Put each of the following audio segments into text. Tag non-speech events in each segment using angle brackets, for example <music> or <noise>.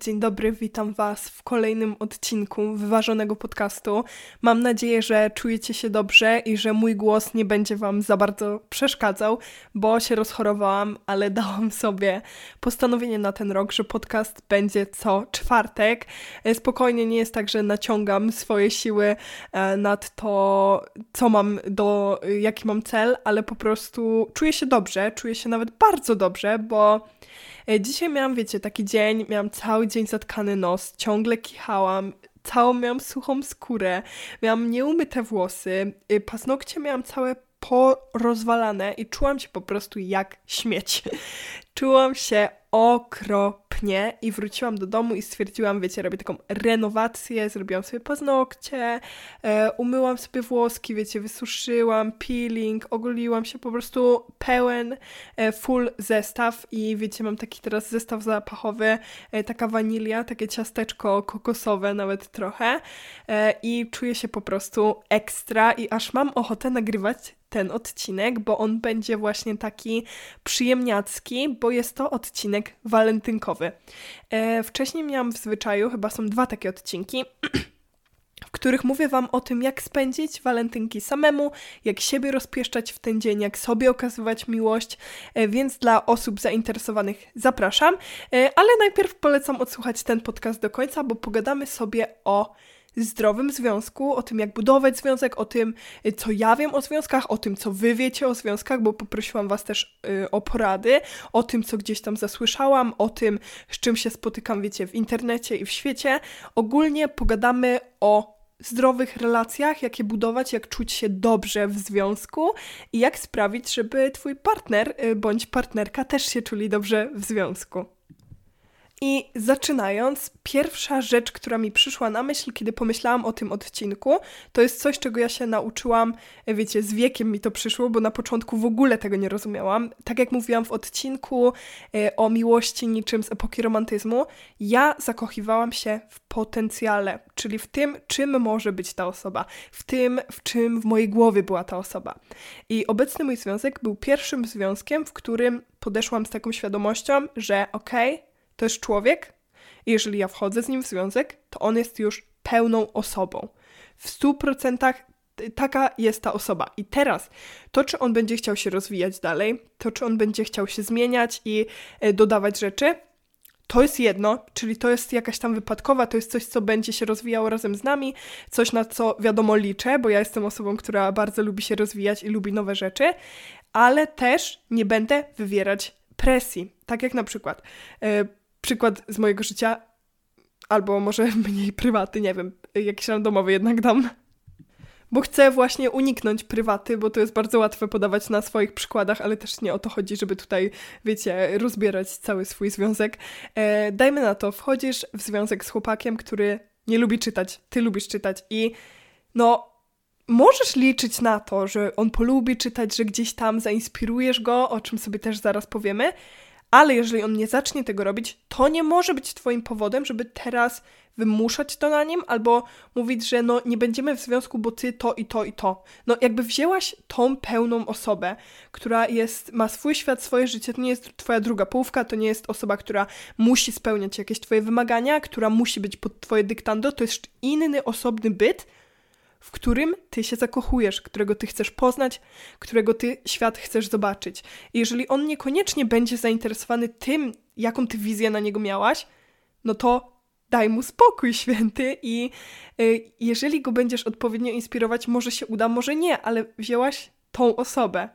Dzień dobry, witam Was w kolejnym odcinku wyważonego podcastu. Mam nadzieję, że czujecie się dobrze i że mój głos nie będzie Wam za bardzo przeszkadzał, bo się rozchorowałam, ale dałam sobie postanowienie na ten rok, że podcast będzie co czwartek. E, spokojnie nie jest tak, że naciągam swoje siły e, nad to, co mam do, jaki mam cel, ale po prostu czuję się dobrze, czuję się nawet bardzo dobrze, bo dzisiaj miałam, wiecie, taki dzień, miałam cały dzień zatkany nos, ciągle kichałam, całą miałam suchą skórę, miałam nieumyte włosy, e, paznokcie miałam całe porozwalane i czułam się po prostu jak śmieć. <laughs> Czułam się okropnie i wróciłam do domu i stwierdziłam, wiecie, robię taką renowację, zrobiłam sobie paznokcie, e, umyłam sobie włoski, wiecie, wysuszyłam, peeling, ogoliłam się, po prostu pełen, e, full zestaw i wiecie, mam taki teraz zestaw zapachowy, e, taka wanilia, takie ciasteczko kokosowe nawet trochę i czuję się po prostu ekstra i aż mam ochotę nagrywać ten odcinek, bo on będzie właśnie taki przyjemniacki, bo jest to odcinek walentynkowy. E, wcześniej miałam w zwyczaju, chyba są dwa takie odcinki. <clears throat> w których mówię Wam o tym, jak spędzić walentynki samemu, jak siebie rozpieszczać w ten dzień, jak sobie okazywać miłość, e, więc dla osób zainteresowanych zapraszam. E, ale najpierw polecam odsłuchać ten podcast do końca, bo pogadamy sobie o zdrowym związku, o tym, jak budować związek, o tym, y, co ja wiem o związkach, o tym, co wy wiecie o związkach, bo poprosiłam was też y, o porady, o tym, co gdzieś tam zasłyszałam, o tym, z czym się spotykam, wiecie, w internecie i w świecie. Ogólnie pogadamy o zdrowych relacjach, jak je budować, jak czuć się dobrze w związku i jak sprawić, żeby twój partner y, bądź partnerka też się czuli dobrze w związku. I zaczynając, pierwsza rzecz, która mi przyszła na myśl, kiedy pomyślałam o tym odcinku, to jest coś, czego ja się nauczyłam, wiecie, z wiekiem mi to przyszło, bo na początku w ogóle tego nie rozumiałam. Tak jak mówiłam w odcinku e, o miłości niczym z epoki romantyzmu, ja zakochiwałam się w potencjale, czyli w tym, czym może być ta osoba, w tym, w czym w mojej głowie była ta osoba. I obecny mój związek był pierwszym związkiem, w którym podeszłam z taką świadomością, że okej, okay, to jest człowiek jeżeli ja wchodzę z nim w związek, to on jest już pełną osobą. W stu procentach taka jest ta osoba. I teraz to, czy on będzie chciał się rozwijać dalej, to, czy on będzie chciał się zmieniać i e, dodawać rzeczy, to jest jedno, czyli to jest jakaś tam wypadkowa, to jest coś, co będzie się rozwijało razem z nami, coś na co wiadomo liczę, bo ja jestem osobą, która bardzo lubi się rozwijać i lubi nowe rzeczy, ale też nie będę wywierać presji. Tak jak na przykład. Yy, przykład z mojego życia, albo może <laughs> mniej prywaty, nie wiem, jakiś randomowy jednak dam. Bo chcę właśnie uniknąć prywaty, bo to jest bardzo łatwe podawać na swoich przykładach, ale też nie o to chodzi, żeby tutaj, wiecie, rozbierać cały swój związek. E, dajmy na to, wchodzisz w związek z chłopakiem, który nie lubi czytać, ty lubisz czytać i no, możesz liczyć na to, że on polubi czytać, że gdzieś tam zainspirujesz go, o czym sobie też zaraz powiemy, ale jeżeli on nie zacznie tego robić, to nie może być Twoim powodem, żeby teraz wymuszać to na nim albo mówić, że no nie będziemy w związku, bo ty to i to i to. No jakby wzięłaś tą pełną osobę, która jest, ma swój świat, swoje życie, to nie jest twoja druga połówka, to nie jest osoba, która musi spełniać jakieś twoje wymagania, która musi być pod twoje dyktando, to jest inny, osobny byt, w którym ty się zakochujesz, którego ty chcesz poznać, którego ty świat chcesz zobaczyć. I jeżeli on niekoniecznie będzie zainteresowany tym, jaką ty wizję na niego miałaś, no to daj mu spokój <laughs> święty i y, jeżeli go będziesz odpowiednio inspirować, może się uda, może nie, ale wzięłaś tą osobę.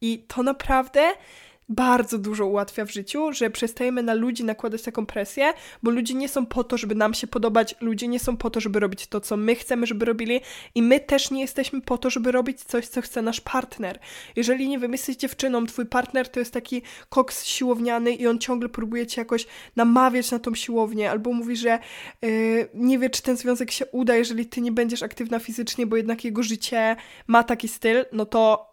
I to naprawdę bardzo dużo ułatwia w życiu, że przestajemy na ludzi nakładać taką presję, bo ludzie nie są po to, żeby nam się podobać, ludzie nie są po to, żeby robić to, co my chcemy, żeby robili i my też nie jesteśmy po to, żeby robić coś, co chce nasz partner. Jeżeli, nie jesteś dziewczyną, twój partner to jest taki koks siłowniany i on ciągle próbuje cię jakoś namawiać na tą siłownię, albo mówi, że yy, nie wie, czy ten związek się uda, jeżeli ty nie będziesz aktywna fizycznie, bo jednak jego życie ma taki styl, no to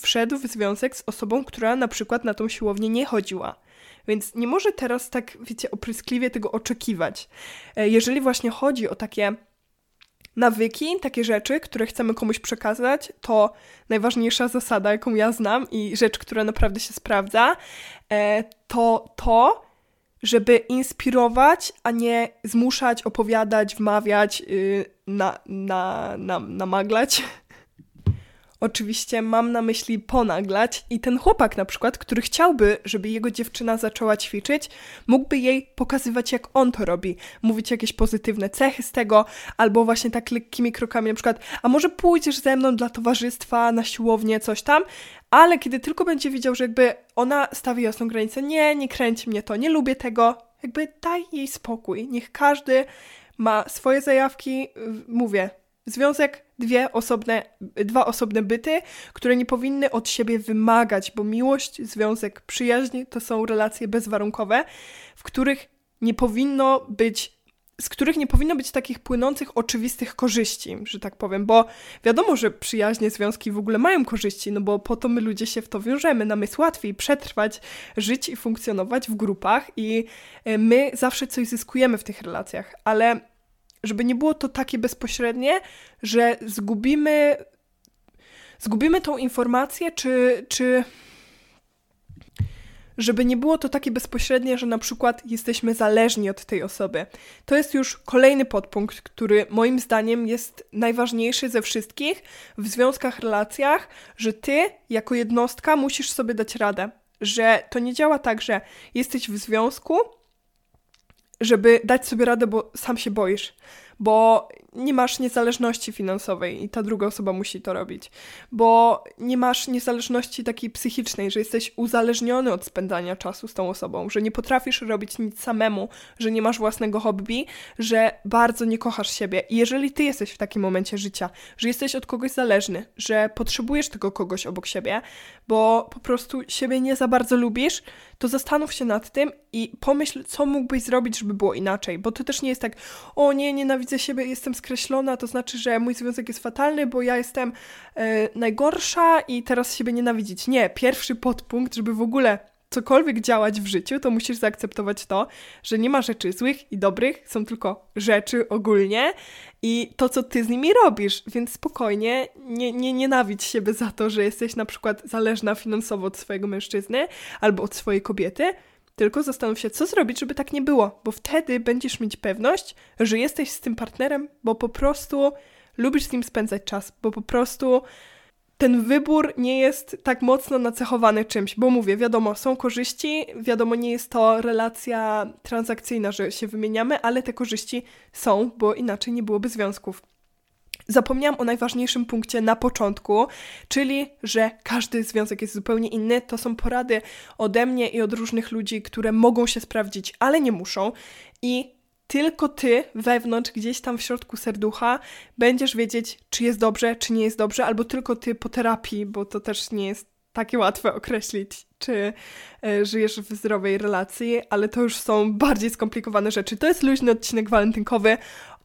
wszedł w związek z osobą, która na przykład na tą siłownię nie chodziła. Więc nie może teraz tak, wiecie, opryskliwie tego oczekiwać. E, jeżeli właśnie chodzi o takie nawyki, takie rzeczy, które chcemy komuś przekazać, to najważniejsza zasada, jaką ja znam i rzecz, która naprawdę się sprawdza, e, to to, żeby inspirować, a nie zmuszać, opowiadać, wmawiać, yy, na, na, na, namaglać. <laughs> Oczywiście mam na myśli ponaglać i ten chłopak na przykład, który chciałby, żeby jego dziewczyna zaczęła ćwiczyć, mógłby jej pokazywać jak on to robi, mówić jakieś pozytywne cechy z tego, albo właśnie tak lekkimi krokami na przykład, a może pójdziesz ze mną dla towarzystwa na siłownię, coś tam, ale kiedy tylko będzie widział, że jakby ona stawi jasną granicę, nie, nie kręci mnie to, nie lubię tego, jakby daj jej spokój, niech każdy ma swoje zajawki, mówię, związek dwie osobne, dwa osobne byty, które nie powinny od siebie wymagać, bo miłość, związek, przyjaźń to są relacje bezwarunkowe, w których nie powinno być z których nie powinno być takich płynących, oczywistych korzyści, że tak powiem, bo wiadomo, że przyjaźnie, związki w ogóle mają korzyści, no bo po to my ludzie się w to wiążemy, nam jest łatwiej przetrwać, żyć i funkcjonować w grupach i e, my zawsze coś zyskujemy w tych relacjach, ale żeby nie było to takie bezpośrednie, że zgubimy zgubimy tą informację, czy, czy żeby nie było to takie bezpośrednie, że na przykład jesteśmy zależni od tej osoby. To jest już kolejny podpunkt, który moim zdaniem jest najważniejszy ze wszystkich w związkach, relacjach, że ty jako jednostka musisz sobie dać radę. Że to nie działa tak, że jesteś w związku, żeby dać sobie radę, bo sam się boisz bo nie masz niezależności finansowej i ta druga osoba musi to robić, bo nie masz niezależności takiej psychicznej, że jesteś uzależniony od spędzania czasu z tą osobą, że nie potrafisz robić nic samemu, że nie masz własnego hobby, że bardzo nie kochasz siebie. I jeżeli ty jesteś w takim momencie życia, że jesteś od kogoś zależny, że potrzebujesz tego kogoś obok siebie, bo po prostu siebie nie za bardzo lubisz, to zastanów się nad tym i pomyśl, co mógłbyś zrobić, żeby było inaczej, bo to też nie jest tak, o nie, nienawidzę siebie, jestem skreślona, to znaczy, że mój związek jest fatalny, bo ja jestem e, najgorsza i teraz siebie nienawidzić. Nie, pierwszy podpunkt, żeby w ogóle cokolwiek działać w życiu, to musisz zaakceptować to, że nie ma rzeczy złych i dobrych, są tylko rzeczy ogólnie i to, co ty z nimi robisz, więc spokojnie nie, nie nienawidź siebie za to, że jesteś na przykład zależna finansowo od swojego mężczyzny albo od swojej kobiety, tylko zastanów się, co zrobić, żeby tak nie było, bo wtedy będziesz mieć pewność, że jesteś z tym partnerem, bo po prostu lubisz z nim spędzać czas, bo po prostu ten wybór nie jest tak mocno nacechowany czymś, bo mówię, wiadomo, są korzyści, wiadomo, nie jest to relacja transakcyjna, że się wymieniamy, ale te korzyści są, bo inaczej nie byłoby związków. Zapomniałam o najważniejszym punkcie na początku, czyli że każdy związek jest zupełnie inny. To są porady ode mnie i od różnych ludzi, które mogą się sprawdzić, ale nie muszą. I tylko ty wewnątrz, gdzieś tam w środku serducha, będziesz wiedzieć, czy jest dobrze, czy nie jest dobrze, albo tylko ty po terapii, bo to też nie jest takie łatwe określić, czy e, żyjesz w zdrowej relacji, ale to już są bardziej skomplikowane rzeczy. To jest luźny odcinek walentynkowy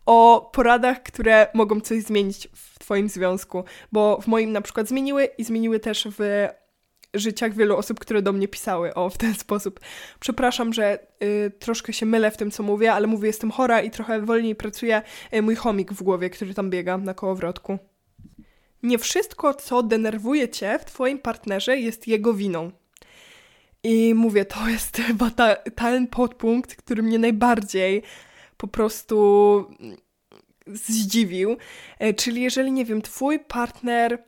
o poradach, które mogą coś zmienić w Twoim związku, bo w moim na przykład zmieniły i zmieniły też w życiach wielu osób, które do mnie pisały o w ten sposób. Przepraszam, że y, troszkę się mylę w tym, co mówię, ale mówię, jestem chora i trochę wolniej pracuje y, mój chomik w głowie, który tam biega na kołowrotku. Nie wszystko, co denerwuje cię w twoim partnerze, jest jego winą. I mówię, to jest chyba ta, ten podpunkt, który mnie najbardziej po prostu zdziwił. E, czyli jeżeli, nie wiem, twój partner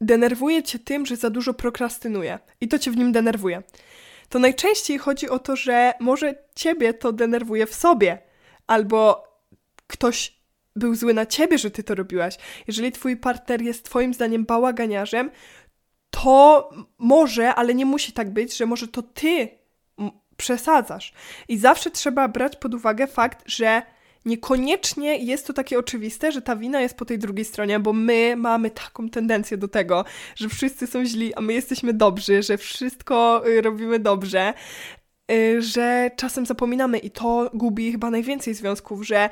denerwuje cię tym, że za dużo prokrastynuje i to cię w nim denerwuje, to najczęściej chodzi o to, że może ciebie to denerwuje w sobie, albo ktoś był zły na ciebie, że ty to robiłaś. Jeżeli twój partner jest twoim zdaniem bałaganiarzem, to może, ale nie musi tak być, że może to ty przesadzasz. I zawsze trzeba brać pod uwagę fakt, że niekoniecznie jest to takie oczywiste, że ta wina jest po tej drugiej stronie, bo my mamy taką tendencję do tego, że wszyscy są źli, a my jesteśmy dobrzy, że wszystko y, robimy dobrze, y, że czasem zapominamy i to gubi chyba najwięcej związków, że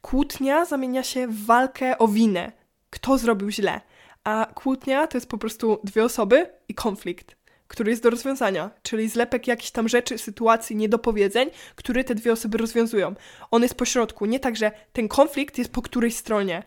kłótnia zamienia się w walkę o winę. Kto zrobił źle? A kłótnia to jest po prostu dwie osoby i konflikt który jest do rozwiązania, czyli zlepek jakichś tam rzeczy, sytuacji, niedopowiedzeń, które te dwie osoby rozwiązują. On jest po środku, nie tak, że ten konflikt jest po którejś stronie.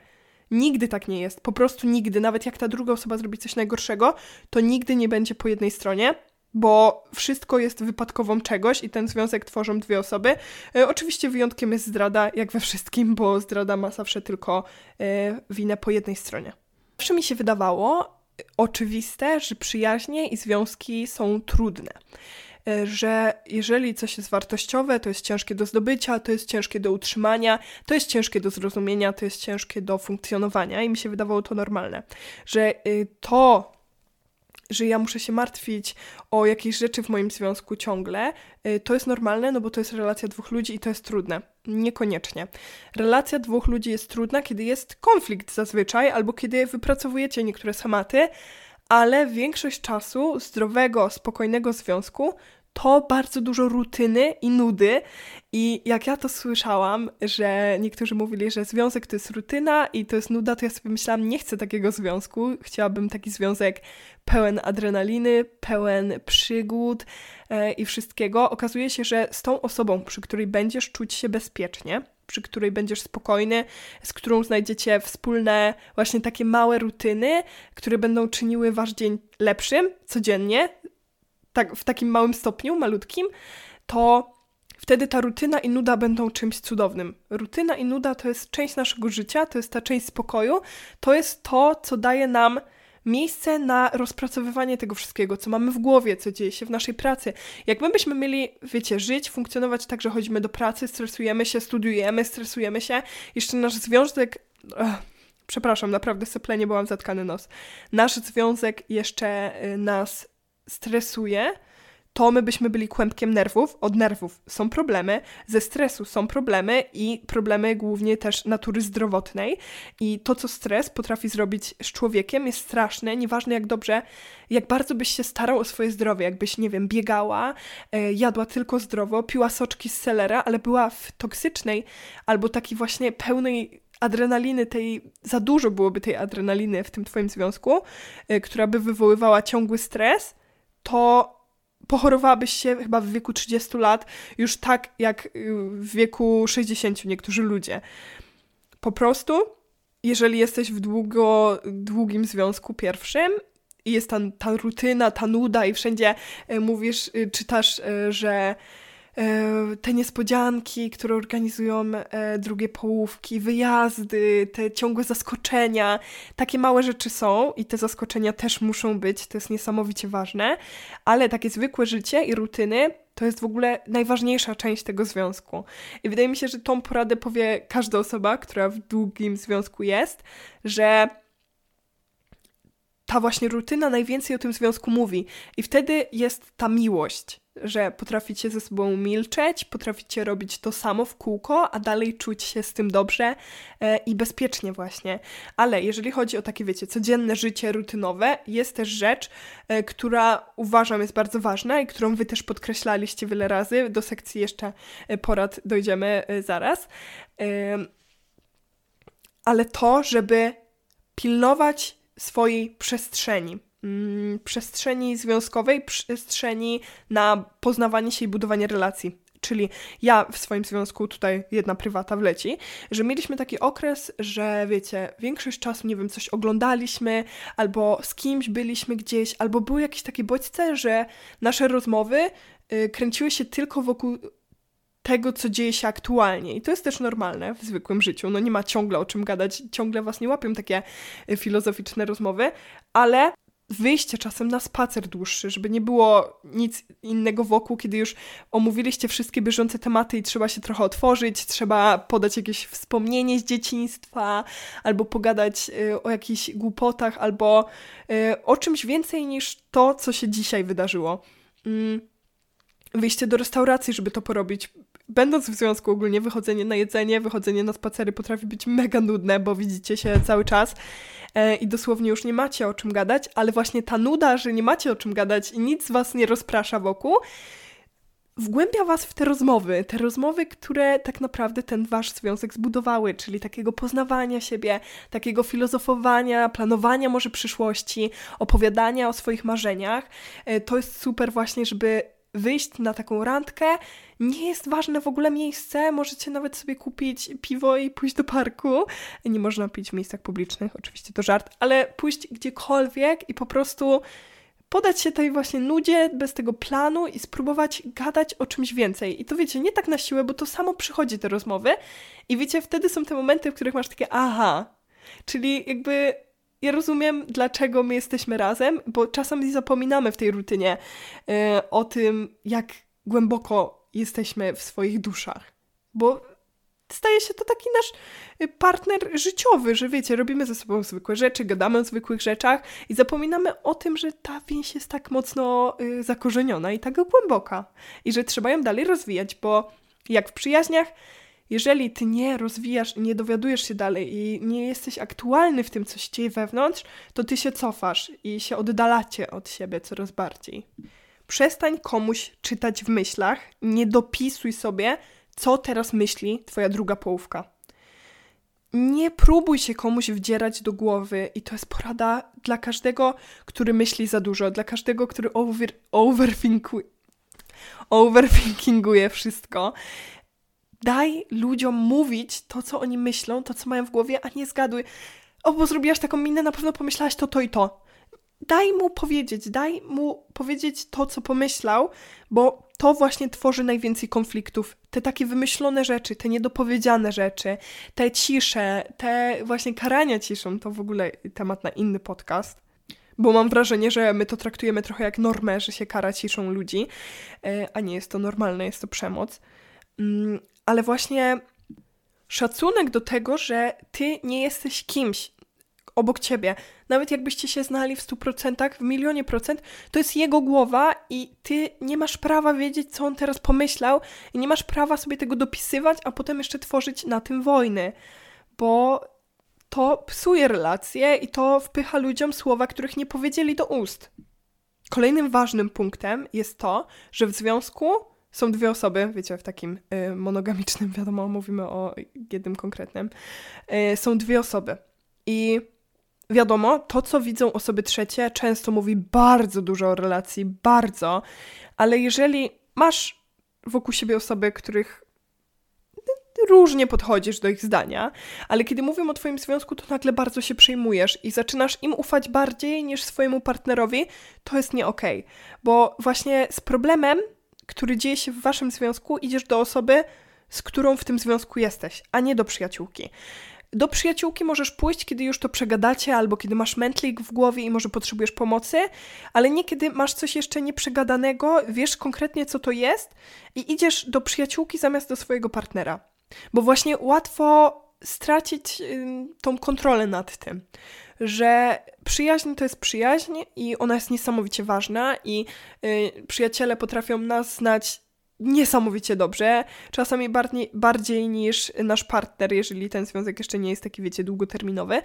Nigdy tak nie jest, po prostu nigdy. Nawet jak ta druga osoba zrobi coś najgorszego, to nigdy nie będzie po jednej stronie, bo wszystko jest wypadkową czegoś i ten związek tworzą dwie osoby. E, oczywiście wyjątkiem jest zdrada, jak we wszystkim, bo zdrada ma zawsze tylko e, winę po jednej stronie. Zawsze mi się wydawało oczywiste, że przyjaźnie i związki są trudne. E, że jeżeli coś jest wartościowe, to jest ciężkie do zdobycia, to jest ciężkie do utrzymania, to jest ciężkie do zrozumienia, to jest ciężkie do funkcjonowania i mi się wydawało to normalne. Że y, to, że ja muszę się martwić o jakieś rzeczy w moim związku ciągle, y, to jest normalne, no bo to jest relacja dwóch ludzi i to jest trudne. Niekoniecznie. Relacja dwóch ludzi jest trudna, kiedy jest konflikt zazwyczaj, albo kiedy wypracowujecie niektóre schematy, ale większość czasu zdrowego, spokojnego związku to bardzo dużo rutyny i nudy. I jak ja to słyszałam, że niektórzy mówili, że związek to jest rutyna i to jest nuda, to ja sobie myślałam, nie chcę takiego związku. Chciałabym taki związek pełen adrenaliny, pełen przygód e, i wszystkiego. Okazuje się, że z tą osobą, przy której będziesz czuć się bezpiecznie, przy której będziesz spokojny, z którą znajdziecie wspólne właśnie takie małe rutyny, które będą czyniły wasz dzień lepszym codziennie, tak, w takim małym stopniu, malutkim, to wtedy ta rutyna i nuda będą czymś cudownym. Rutyna i nuda to jest część naszego życia, to jest ta część spokoju, to jest to, co daje nam miejsce na rozpracowywanie tego wszystkiego, co mamy w głowie, co dzieje się w naszej pracy. Jak my byśmy mieli, wiecie, żyć, funkcjonować tak, że chodzimy do pracy, stresujemy się, studiujemy, stresujemy się, jeszcze nasz związek. Ugh, przepraszam, naprawdę seplenie, bo mam zatkany nos. Nasz związek jeszcze y, nas stresuje, to my byśmy byli kłębkiem nerwów. Od nerwów są problemy, ze stresu są problemy i problemy głównie też natury zdrowotnej. I to, co stres potrafi zrobić z człowiekiem, jest straszne. Nieważne jak dobrze, jak bardzo byś się starał o swoje zdrowie, jakbyś, nie wiem, biegała, e, jadła tylko zdrowo, piła soczki z selera, ale była w toksycznej albo takiej właśnie pełnej adrenaliny, tej, za dużo byłoby tej adrenaliny w tym twoim związku, e, która by wywoływała ciągły stres, to pochorowałabyś się chyba w wieku 30 lat już tak jak y, w wieku 60 niektórzy ludzie. Po prostu, jeżeli jesteś w długo, długim związku pierwszym i jest ta, ta rutyna, ta nuda i wszędzie y, mówisz, y, czytasz, że te niespodzianki, które organizują e, drugie połówki, wyjazdy, te ciągłe zaskoczenia. Takie małe rzeczy są i te zaskoczenia też muszą być, to jest niesamowicie ważne, ale takie zwykłe życie i rutyny to jest w ogóle najważniejsza część tego związku. I wydaje mi się, że tą poradę powie każda osoba, która w długim związku jest, że ta właśnie rutyna najwięcej o tym związku mówi. I wtedy jest ta miłość że potraficie ze sobą milczeć, potraficie robić to samo w kółko, a dalej czuć się z tym dobrze e, i bezpiecznie właśnie. Ale jeżeli chodzi o takie, wiecie, codzienne życie rutynowe, jest też rzecz, e, która uważam jest bardzo ważna i którą wy też podkreślaliście wiele razy. Do sekcji jeszcze e, porad dojdziemy zaraz. Ale to, żeby pilnować swojej przestrzeni mm, przestrzeni związkowej, przestrzeni na poznawanie się i budowanie relacji. Czyli ja w swoim związku, tutaj jedna prywata wleci, że mieliśmy taki okres, że wiecie, większość czasu, nie wiem, coś oglądaliśmy, albo z kimś byliśmy gdzieś, albo były jakieś takie bodźce, że nasze rozmowy y, kręciły się tylko wokół tego, co dzieje się aktualnie. I to jest też normalne w zwykłym życiu. No nie ma ciągle o czym gadać, ciągle was nie łapią takie y, filozoficzne rozmowy, ale wyjście czasem na spacer dłuższy, żeby nie było nic innego wokół, kiedy już omówiliście wszystkie bieżące tematy i trzeba się trochę otworzyć, trzeba podać jakieś wspomnienie z dzieciństwa, albo pogadać y, o jakichś głupotach, albo y, o czymś więcej niż to, co się dzisiaj wydarzyło. Mm, wyjście do restauracji, żeby to porobić. Będąc w związku ogólnie, wychodzenie na jedzenie, wychodzenie na spacery potrafi być mega nudne, bo widzicie się cały czas e, i dosłownie już nie macie o czym gadać, ale właśnie ta nuda, że nie macie o czym gadać i nic was nie rozprasza wokół, wgłębia was w te rozmowy, te rozmowy, które tak naprawdę ten wasz związek zbudowały, czyli takiego poznawania siebie, takiego filozofowania, planowania może przyszłości, opowiadania o swoich marzeniach. E, to jest super właśnie, żeby wyjść na taką randkę, nie jest ważne w ogóle miejsce, możecie nawet sobie kupić piwo i pójść do parku. Nie można pić w miejscach publicznych, oczywiście to żart, ale pójść gdziekolwiek i po prostu podać się tej właśnie nudzie, bez tego planu i spróbować gadać o czymś więcej. I to wiecie, nie tak na siłę, bo to samo przychodzi te rozmowy i wiecie, wtedy są te momenty, w których masz takie aha, czyli jakby ja rozumiem, dlaczego my jesteśmy razem, bo czasami zapominamy w tej rutynie yy, o tym, jak głęboko jesteśmy w swoich duszach. Bo staje się to taki nasz y, partner życiowy, że wiecie, robimy ze sobą zwykłe rzeczy, gadamy o zwykłych rzeczach i zapominamy o tym, że ta więź jest tak mocno y, zakorzeniona i tak głęboka i że trzeba ją dalej rozwijać, bo jak w przyjaźniach, jeżeli ty nie rozwijasz, nie dowiadujesz się dalej i nie jesteś aktualny w tym, co się dzieje wewnątrz, to ty się cofasz i się oddalacie od siebie coraz bardziej. Przestań komuś czytać w myślach, nie dopisuj sobie, co teraz myśli twoja druga połówka. Nie próbuj się komuś wdzierać do głowy i to jest porada dla każdego, który myśli za dużo, dla każdego, który over, overthinkuje, overthinkinguje wszystko. Daj ludziom mówić to, co oni myślą, to, co mają w głowie, a nie zgaduj. O, bo zrobiłaś taką minę, na pewno pomyślałaś to, to i to. Daj mu powiedzieć, daj mu powiedzieć to, co pomyślał, bo to właśnie tworzy najwięcej konfliktów. Te takie wymyślone rzeczy, te niedopowiedziane rzeczy, te cisze, te właśnie karania ciszą, to w ogóle temat na inny podcast. Bo mam wrażenie, że my to traktujemy trochę jak normę, że się kara ciszą ludzi, e, a nie jest to normalne, jest to przemoc. Ale właśnie szacunek do tego, że ty nie jesteś kimś, obok ciebie. Nawet jakbyście się znali w 100%, w milionie procent, to jest jego głowa i ty nie masz prawa wiedzieć, co on teraz pomyślał i nie masz prawa sobie tego dopisywać, a potem jeszcze tworzyć na tym wojny, bo to psuje relacje i to wpycha ludziom słowa, których nie powiedzieli do ust. Kolejnym ważnym punktem jest to, że w związku są dwie osoby, wiecie, w takim y, monogamicznym, <laughs> wiadomo, mówimy o jednym konkretnym, y, są dwie osoby. I wiadomo, to co widzą osoby trzecie często mówi bardzo dużo o relacji, bardzo, ale jeżeli masz wokół siebie osoby, których różnie podchodzisz do ich zdania, ale kiedy mówią o Twoim związku, to nagle bardzo się przejmujesz i zaczynasz im ufać bardziej niż swojemu partnerowi, to jest nie okej. Okay. Bo właśnie z problemem, który dzieje się w Waszym związku, idziesz do osoby, z którą w tym związku jesteś, a nie do przyjaciółki. Do przyjaciółki możesz pójść, kiedy już to przegadacie, albo kiedy masz mętlik w głowie i może potrzebujesz pomocy, ale nie kiedy masz coś jeszcze nieprzegadanego, wiesz konkretnie co to jest i idziesz do przyjaciółki zamiast do swojego partnera. Bo właśnie łatwo stracić tą kontrolę nad tym, że przyjaźń to jest przyjaźń i ona jest niesamowicie ważna i y, przyjaciele potrafią nas znać niesamowicie dobrze, czasami bardziej, bardziej niż nasz partner, jeżeli ten związek jeszcze nie jest taki, wiecie, długoterminowy,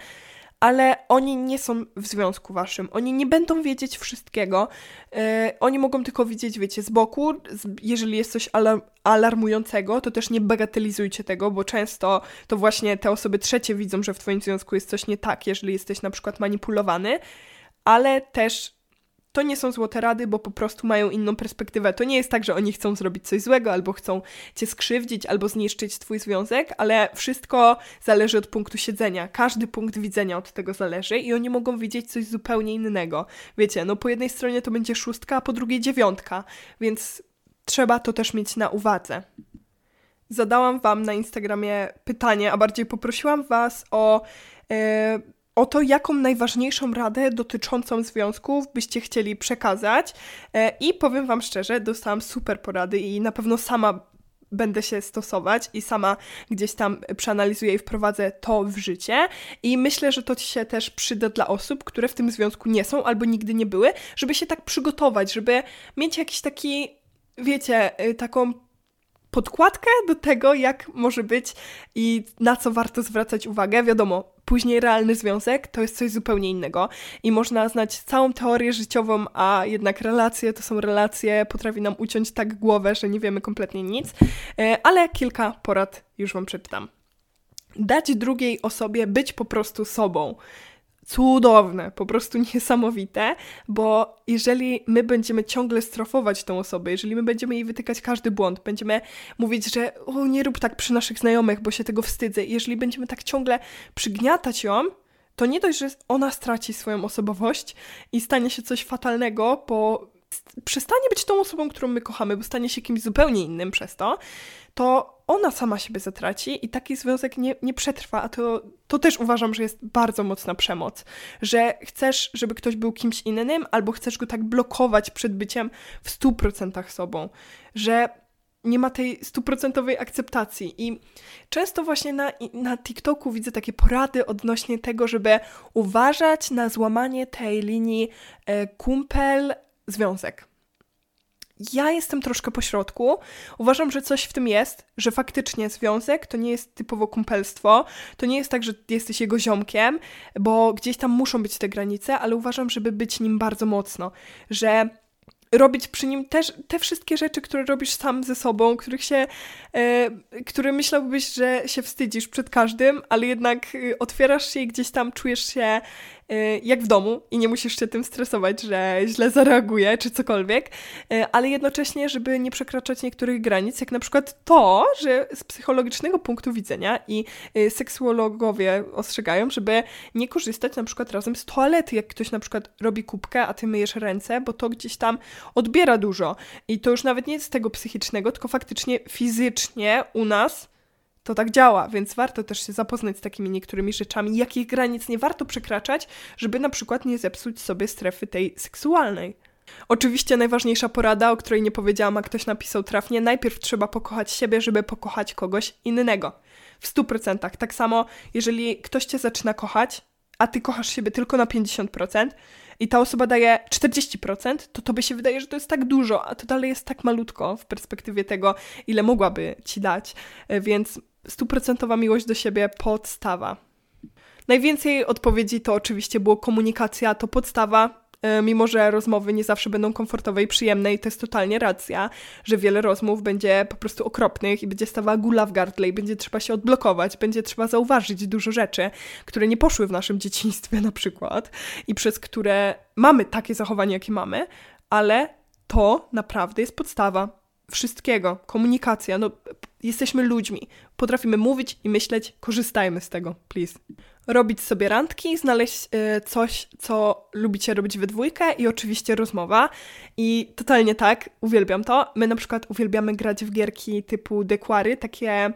ale oni nie są w związku waszym, oni nie będą wiedzieć wszystkiego, yy, oni mogą tylko widzieć, wiecie, z boku, jeżeli jest coś alarm alarmującego, to też nie bagatelizujcie tego, bo często to właśnie te osoby trzecie widzą, że w twoim związku jest coś nie tak, jeżeli jesteś na przykład manipulowany, ale też to nie są złote rady, bo po prostu mają inną perspektywę. To nie jest tak, że oni chcą zrobić coś złego, albo chcą cię skrzywdzić, albo zniszczyć twój związek, ale wszystko zależy od punktu siedzenia. Każdy punkt widzenia od tego zależy i oni mogą widzieć coś zupełnie innego. Wiecie, no po jednej stronie to będzie szóstka, a po drugiej dziewiątka, więc trzeba to też mieć na uwadze. Zadałam Wam na Instagramie pytanie, a bardziej poprosiłam Was o. Yy, o to, jaką najważniejszą radę dotyczącą związków byście chcieli przekazać. E, I powiem Wam szczerze, dostałam super porady i na pewno sama będę się stosować i sama gdzieś tam przeanalizuję i wprowadzę to w życie. I myślę, że to się też przyda dla osób, które w tym związku nie są albo nigdy nie były, żeby się tak przygotować, żeby mieć jakiś taki, wiecie, y, taką podkładkę do tego, jak może być i na co warto zwracać uwagę. Wiadomo, później realny związek to jest coś zupełnie innego i można znać całą teorię życiową, a jednak relacje to są relacje, potrafi nam uciąć tak głowę, że nie wiemy kompletnie nic, e, ale kilka porad już Wam przeczytam. Dać drugiej osobie być po prostu sobą cudowne, po prostu <laughs> niesamowite, bo jeżeli my będziemy ciągle strofować tą osobę, jeżeli my będziemy jej wytykać każdy błąd, będziemy mówić, że o, nie rób tak przy naszych znajomych, bo się tego wstydzę, jeżeli będziemy tak ciągle przygniatać ją, to nie dość, że ona straci swoją osobowość i stanie się coś fatalnego, bo przestanie być tą osobą, którą my kochamy, bo stanie się kimś zupełnie innym przez to, to ona sama siebie zatraci i taki związek nie, nie przetrwa, a to, to też uważam, że jest bardzo mocna przemoc, że chcesz, żeby ktoś był kimś innym, albo chcesz go tak blokować przed byciem w stu procentach sobą, że nie ma tej stuprocentowej akceptacji. I często właśnie na, na TikToku widzę takie porady odnośnie tego, żeby uważać na złamanie tej linii e, kumpel-związek. Ja jestem troszkę po środku. Uważam, że coś w tym jest, że faktycznie związek to nie jest typowo kumpelstwo. To nie jest tak, że jesteś jego ziomkiem, bo gdzieś tam muszą być te granice, ale uważam, żeby być nim bardzo mocno, że robić przy nim też te wszystkie rzeczy, które robisz sam ze sobą, których się, e, które myślałbyś, że się wstydzisz przed każdym, ale jednak e, otwierasz się i gdzieś tam czujesz się Y, jak w domu i nie musisz się tym stresować, że źle zareaguje czy cokolwiek, y, ale jednocześnie, żeby nie przekraczać niektórych granic, jak na przykład to, że z psychologicznego punktu widzenia i y, seksuologowie ostrzegają, żeby nie korzystać na przykład razem z toalety, jak ktoś na przykład robi kubkę, a ty myjesz ręce, bo to gdzieś tam odbiera dużo. I to już nawet nie z tego psychicznego, tylko faktycznie fizycznie u nas to tak działa, więc warto też się zapoznać z takimi niektórymi rzeczami, jakich granic nie warto przekraczać, żeby na przykład nie zepsuć sobie strefy tej seksualnej. Oczywiście najważniejsza porada, o której nie powiedziałam, a ktoś napisał trafnie, najpierw trzeba pokochać siebie, żeby pokochać kogoś innego. W 100%. Tak samo, jeżeli ktoś cię zaczyna kochać, a ty kochasz siebie tylko na 50% i ta osoba daje 40%, to tobie się wydaje, że to jest tak dużo, a to dalej jest tak malutko w perspektywie tego, ile mogłaby ci dać. E, więc stuprocentowa miłość do siebie podstawa. Najwięcej odpowiedzi to oczywiście było komunikacja, to podstawa, e, mimo że rozmowy nie zawsze będą komfortowe i przyjemne i to jest totalnie racja, że wiele rozmów będzie po prostu okropnych i będzie stawała gula w gardle i będzie trzeba się odblokować, będzie trzeba zauważyć dużo rzeczy, które nie poszły w naszym dzieciństwie na przykład i przez które mamy takie zachowanie, jakie mamy, ale to naprawdę jest podstawa wszystkiego. Komunikacja, no jesteśmy ludźmi. Potrafimy mówić i myśleć, korzystajmy z tego, please. Robić sobie randki, znaleźć y, coś, co lubicie robić we dwójkę i oczywiście rozmowa. I totalnie tak, uwielbiam to. My na przykład uwielbiamy grać w gierki typu dekwary, takie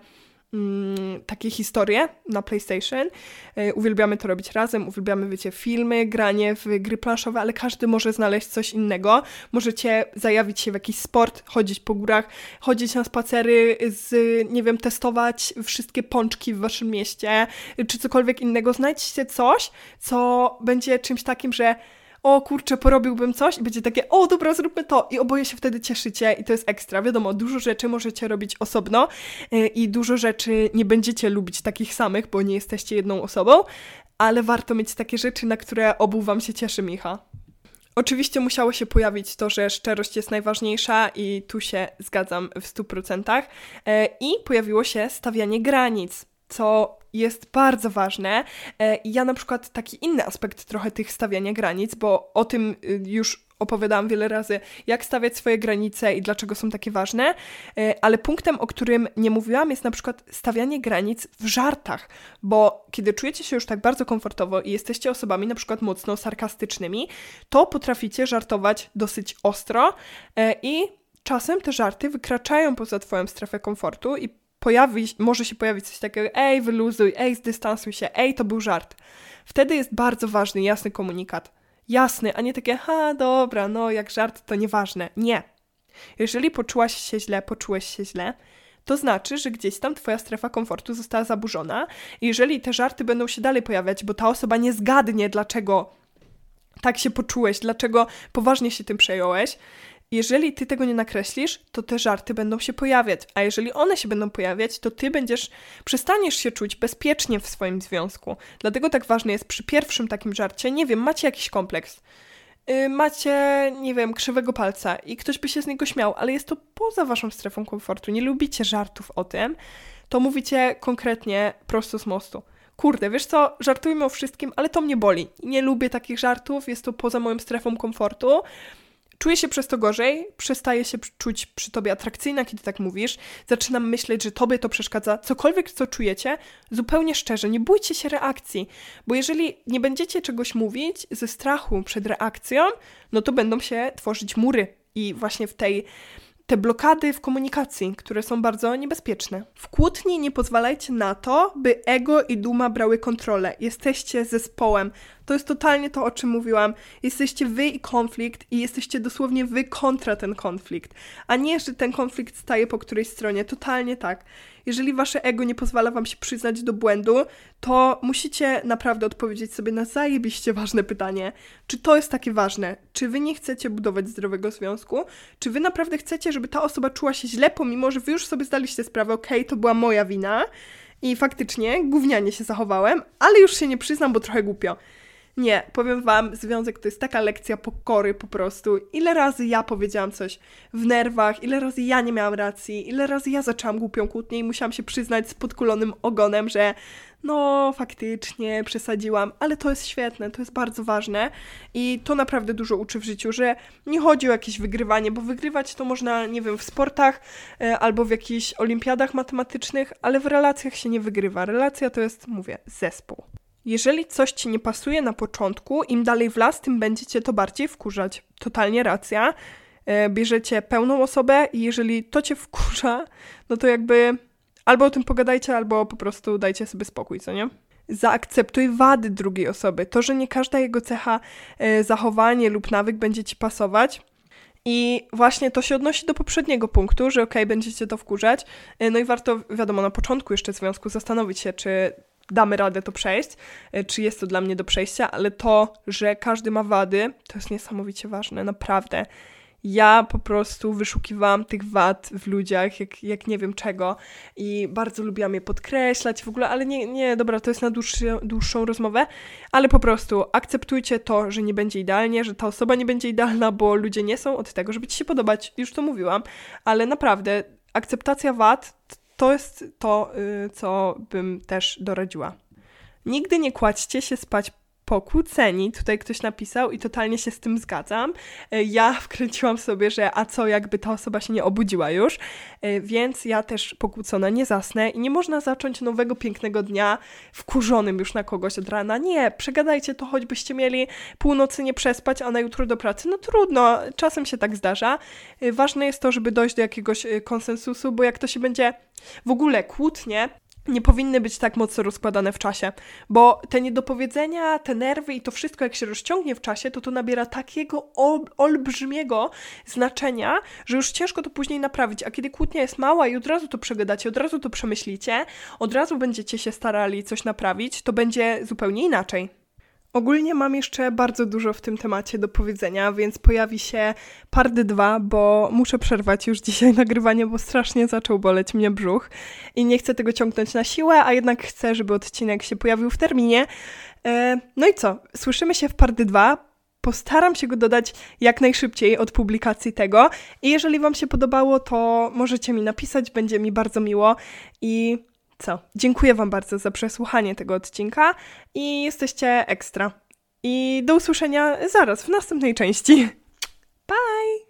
mm, takie historie na PlayStation. E, uwielbiamy to robić razem, uwielbiamy, wiecie, filmy, granie w gry planszowe, ale każdy może znaleźć coś innego. Możecie zajawić się w jakiś sport, chodzić po górach, chodzić na spacery, z, nie wiem, testować wszystkie pączki w waszym mieście, czy cokolwiek innego. Znajdźcie coś, co będzie czymś takim, że o kurczę, porobiłbym coś i będzie takie, o dobra, zróbmy to i oboje się wtedy cieszycie i to jest ekstra. Wiadomo, dużo rzeczy możecie robić osobno y, i dużo rzeczy nie będziecie lubić takich samych, bo nie jesteście jedną osobą, ale warto mieć takie rzeczy, na które obu wam się cieszy, Micha. Oczywiście musiało się pojawić to, że szczerość jest najważniejsza i tu się zgadzam w 100%. Y, I pojawiło się stawianie granic, co jest bardzo ważne. E, ja na przykład taki inny aspekt trochę tych stawiania granic, bo o tym y, już opowiadałam wiele razy, jak stawiać swoje granice i dlaczego są takie ważne, e, ale punktem, o którym nie mówiłam, jest na przykład stawianie granic w żartach, bo kiedy czujecie się już tak bardzo komfortowo i jesteście osobami na przykład mocno sarkastycznymi, to potraficie żartować dosyć ostro e, i czasem te żarty wykraczają poza Twoją strefę komfortu i pojawi, może się pojawić coś takiego, ej, wyluzuj, ej, zdystansuj się, ej, to był żart. Wtedy jest bardzo ważny, jasny komunikat. Jasny, a nie takie, ha, dobra, no jak żart to nieważne. Nie. Jeżeli poczułaś się źle, poczułeś się źle, to znaczy, że gdzieś tam twoja strefa komfortu została zaburzona i jeżeli te żarty będą się dalej pojawiać, bo ta osoba nie zgadnie, dlaczego tak się poczułeś, dlaczego poważnie się tym przejąłeś, jeżeli ty tego nie nakreślisz, to te żarty będą się pojawiać, a jeżeli one się będą pojawiać, to ty będziesz, przestaniesz się czuć bezpiecznie w swoim związku. Dlatego tak ważne jest przy pierwszym takim żarcie, nie wiem, macie jakiś kompleks, yy, macie, nie wiem, krzywego palca i ktoś by się z niego śmiał, ale jest to poza waszą strefą komfortu, nie lubicie żartów o tym, to mówicie konkretnie prosto z mostu. Kurde, wiesz co, żartujmy o wszystkim, ale to mnie boli. Nie lubię takich żartów, jest to poza moją strefą komfortu Czuję się przez to gorzej, przestaję się czuć przy tobie atrakcyjna, kiedy tak mówisz, zaczynam myśleć, że tobie to przeszkadza. Cokolwiek, co czujecie, zupełnie szczerze, nie bójcie się reakcji, bo jeżeli nie będziecie czegoś mówić ze strachu przed reakcją, no to będą się tworzyć mury. I właśnie w tej te blokady w komunikacji, które są bardzo niebezpieczne. W kłótni nie pozwalajcie na to, by ego i duma brały kontrolę. Jesteście zespołem. To jest totalnie to, o czym mówiłam. Jesteście wy i konflikt i jesteście dosłownie wy kontra ten konflikt, a nie, że ten konflikt staje po którejś stronie. Totalnie tak. Jeżeli wasze ego nie pozwala wam się przyznać do błędu, to musicie naprawdę odpowiedzieć sobie na zajebiście ważne pytanie. Czy to jest takie ważne? Czy wy nie chcecie budować zdrowego związku? Czy wy naprawdę chcecie, żeby ta osoba czuła się źle, pomimo że wy już sobie zdaliście sprawę, okej, okay, to była moja wina i faktycznie gównianie się zachowałem, ale już się nie przyznam, bo trochę głupio. Nie, powiem wam, związek to jest taka lekcja pokory po prostu. Ile razy ja powiedziałam coś w nerwach, ile razy ja nie miałam racji, ile razy ja zaczęłam głupią kłótnię i musiałam się przyznać z podkulonym ogonem, że no faktycznie przesadziłam, ale to jest świetne, to jest bardzo ważne i to naprawdę dużo uczy w życiu, że nie chodzi o jakieś wygrywanie, bo wygrywać to można, nie wiem, w sportach e, albo w jakichś olimpiadach matematycznych, ale w relacjach się nie wygrywa. Relacja to jest, mówię, zespół. Jeżeli coś ci nie pasuje na początku, im dalej w las, tym będziecie to bardziej wkurzać. Totalnie racja. E, bierzecie pełną osobę i jeżeli to cię wkurza, no to jakby albo o tym pogadajcie, albo po prostu dajcie sobie spokój, co nie? Zaakceptuj wady drugiej osoby. To, że nie każda jego cecha, e, zachowanie lub nawyk będzie ci pasować, i właśnie to się odnosi do poprzedniego punktu, że okej, okay, będziecie to wkurzać. E, no i warto, wiadomo, na początku jeszcze związku zastanowić się, czy damy radę to przejść, e, czy jest to dla mnie do przejścia, ale to, że każdy ma wady, to jest niesamowicie ważne, naprawdę. Ja po prostu wyszukiwałam tych wad w ludziach, jak, jak nie wiem czego, i bardzo lubiłam je podkreślać w ogóle, ale nie, nie dobra, to jest na dłuższy, dłuższą rozmowę, ale po prostu akceptujcie to, że nie będzie idealnie, że ta osoba nie będzie idealna, bo ludzie nie są od tego, żeby ci się podobać, już to mówiłam, ale naprawdę akceptacja wad to jest to, y, co bym też doradziła. Nigdy nie kładźcie się spać pokłóceni, tutaj ktoś napisał i totalnie się z tym zgadzam. Y, ja <laughs> wkręciłam sobie, że a co jakby ta osoba się nie obudziła już, y, więc ja też pokłócona nie zasnę i nie można zacząć nowego pięknego dnia wkurzonym już na kogoś od rana. Nie, przegadajcie to, choćbyście mieli północy nie przespać, a na jutro do pracy. No trudno, czasem się tak zdarza. Ważne jest to, żeby dojść do jakiegoś konsensusu, bo jak to się będzie w ogóle kłótnie nie powinny być tak mocno rozkładane w czasie, bo te niedopowiedzenia, te nerwy i to wszystko, jak się rozciągnie w czasie, to to nabiera takiego ol olbrzymiego znaczenia, że już ciężko to później naprawić. A kiedy kłótnia jest mała i od razu to przegadacie, od razu to przemyślicie, od razu będziecie się starali coś naprawić, to będzie zupełnie inaczej. Ogólnie mam jeszcze bardzo dużo w tym temacie do powiedzenia, więc pojawi się part 2, bo muszę przerwać już dzisiaj <laughs> nagrywanie, bo strasznie zaczął boleć mnie brzuch i nie chcę tego ciągnąć na siłę, a jednak chcę, żeby odcinek się pojawił w terminie. E, no i co? Słyszymy się w part 2. Postaram się go dodać jak najszybciej od publikacji tego. I jeżeli Wam się podobało, to możecie mi napisać, będzie mi bardzo miło. I co? Dziękuję Wam bardzo za przesłuchanie tego odcinka i jesteście ekstra. I do usłyszenia zaraz w następnej części. Bye!